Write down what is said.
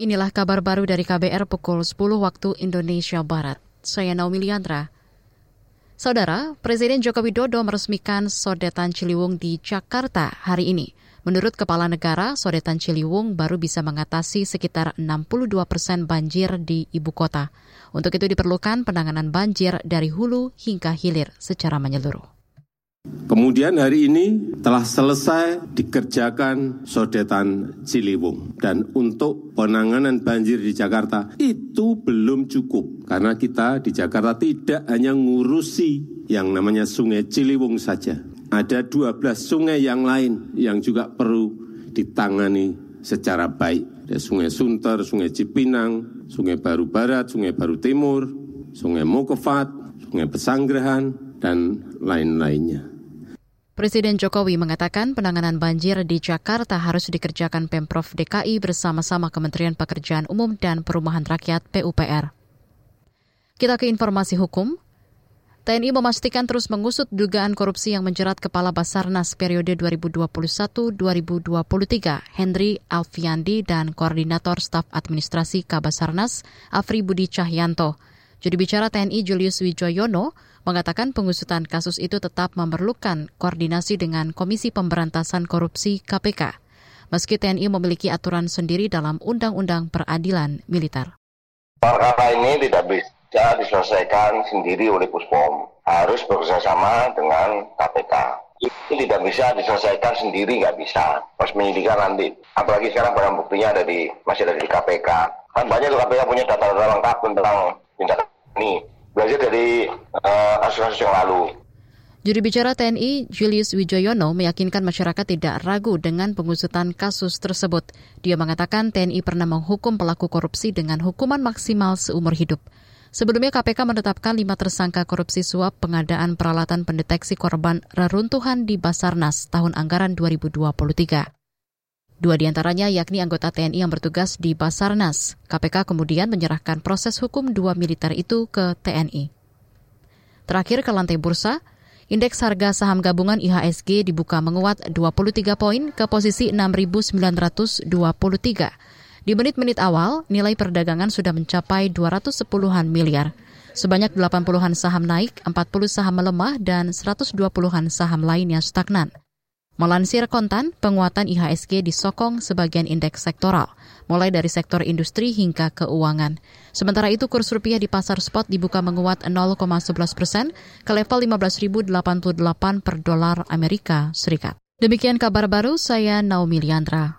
Inilah kabar baru dari KBR pukul 10 waktu Indonesia Barat. Saya Naomi Liandra. Saudara, Presiden Joko Widodo meresmikan Sodetan Ciliwung di Jakarta hari ini. Menurut Kepala Negara, Sodetan Ciliwung baru bisa mengatasi sekitar 62 persen banjir di ibu kota. Untuk itu diperlukan penanganan banjir dari hulu hingga hilir secara menyeluruh. Kemudian hari ini telah selesai dikerjakan sodetan Ciliwung. Dan untuk penanganan banjir di Jakarta itu belum cukup. Karena kita di Jakarta tidak hanya ngurusi yang namanya sungai Ciliwung saja. Ada 12 sungai yang lain yang juga perlu ditangani secara baik. Ada sungai Sunter, sungai Cipinang, sungai Baru Barat, sungai Baru Timur, sungai Mokofat, sungai Pesanggerahan, dan lain-lainnya. Presiden Jokowi mengatakan penanganan banjir di Jakarta harus dikerjakan Pemprov DKI bersama-sama Kementerian Pekerjaan Umum dan Perumahan Rakyat PUPR. Kita ke informasi hukum. TNI memastikan terus mengusut dugaan korupsi yang menjerat Kepala Basarnas periode 2021-2023, Henry Alfiandi dan Koordinator Staf Administrasi Kabasarnas, Afri Budi Cahyanto. Juru bicara TNI Julius Wijoyono mengatakan pengusutan kasus itu tetap memerlukan koordinasi dengan Komisi Pemberantasan Korupsi KPK. Meski TNI memiliki aturan sendiri dalam Undang-Undang Peradilan Militer. Perkara ini tidak bisa diselesaikan sendiri oleh Puspom. Harus bekerjasama dengan KPK. Itu tidak bisa diselesaikan sendiri, nggak bisa. Pas menyidikan nanti. Apalagi sekarang barang buktinya ada di, masih ada di KPK. Kan banyak KPK punya data-data lengkap tentang tindakan ini belajar dari uh, kasus-kasus yang lalu. Juri bicara TNI Julius Wijoyono meyakinkan masyarakat tidak ragu dengan pengusutan kasus tersebut. Dia mengatakan TNI pernah menghukum pelaku korupsi dengan hukuman maksimal seumur hidup. Sebelumnya KPK menetapkan lima tersangka korupsi suap pengadaan peralatan pendeteksi korban reruntuhan di Basarnas tahun anggaran 2023. Dua di antaranya yakni anggota TNI yang bertugas di Basarnas. KPK kemudian menyerahkan proses hukum dua militer itu ke TNI. Terakhir ke lantai bursa, indeks harga saham gabungan IHSG dibuka menguat 23 poin ke posisi 6.923. Di menit-menit awal, nilai perdagangan sudah mencapai 210-an miliar. Sebanyak 80-an saham naik, 40 saham melemah, dan 120-an saham lainnya stagnan. Melansir kontan, penguatan IHSG disokong sebagian indeks sektoral, mulai dari sektor industri hingga keuangan. Sementara itu kurs rupiah di pasar spot dibuka menguat 0,11 persen ke level 15.088 per dolar Amerika Serikat. Demikian kabar baru, saya Naomi Liandra.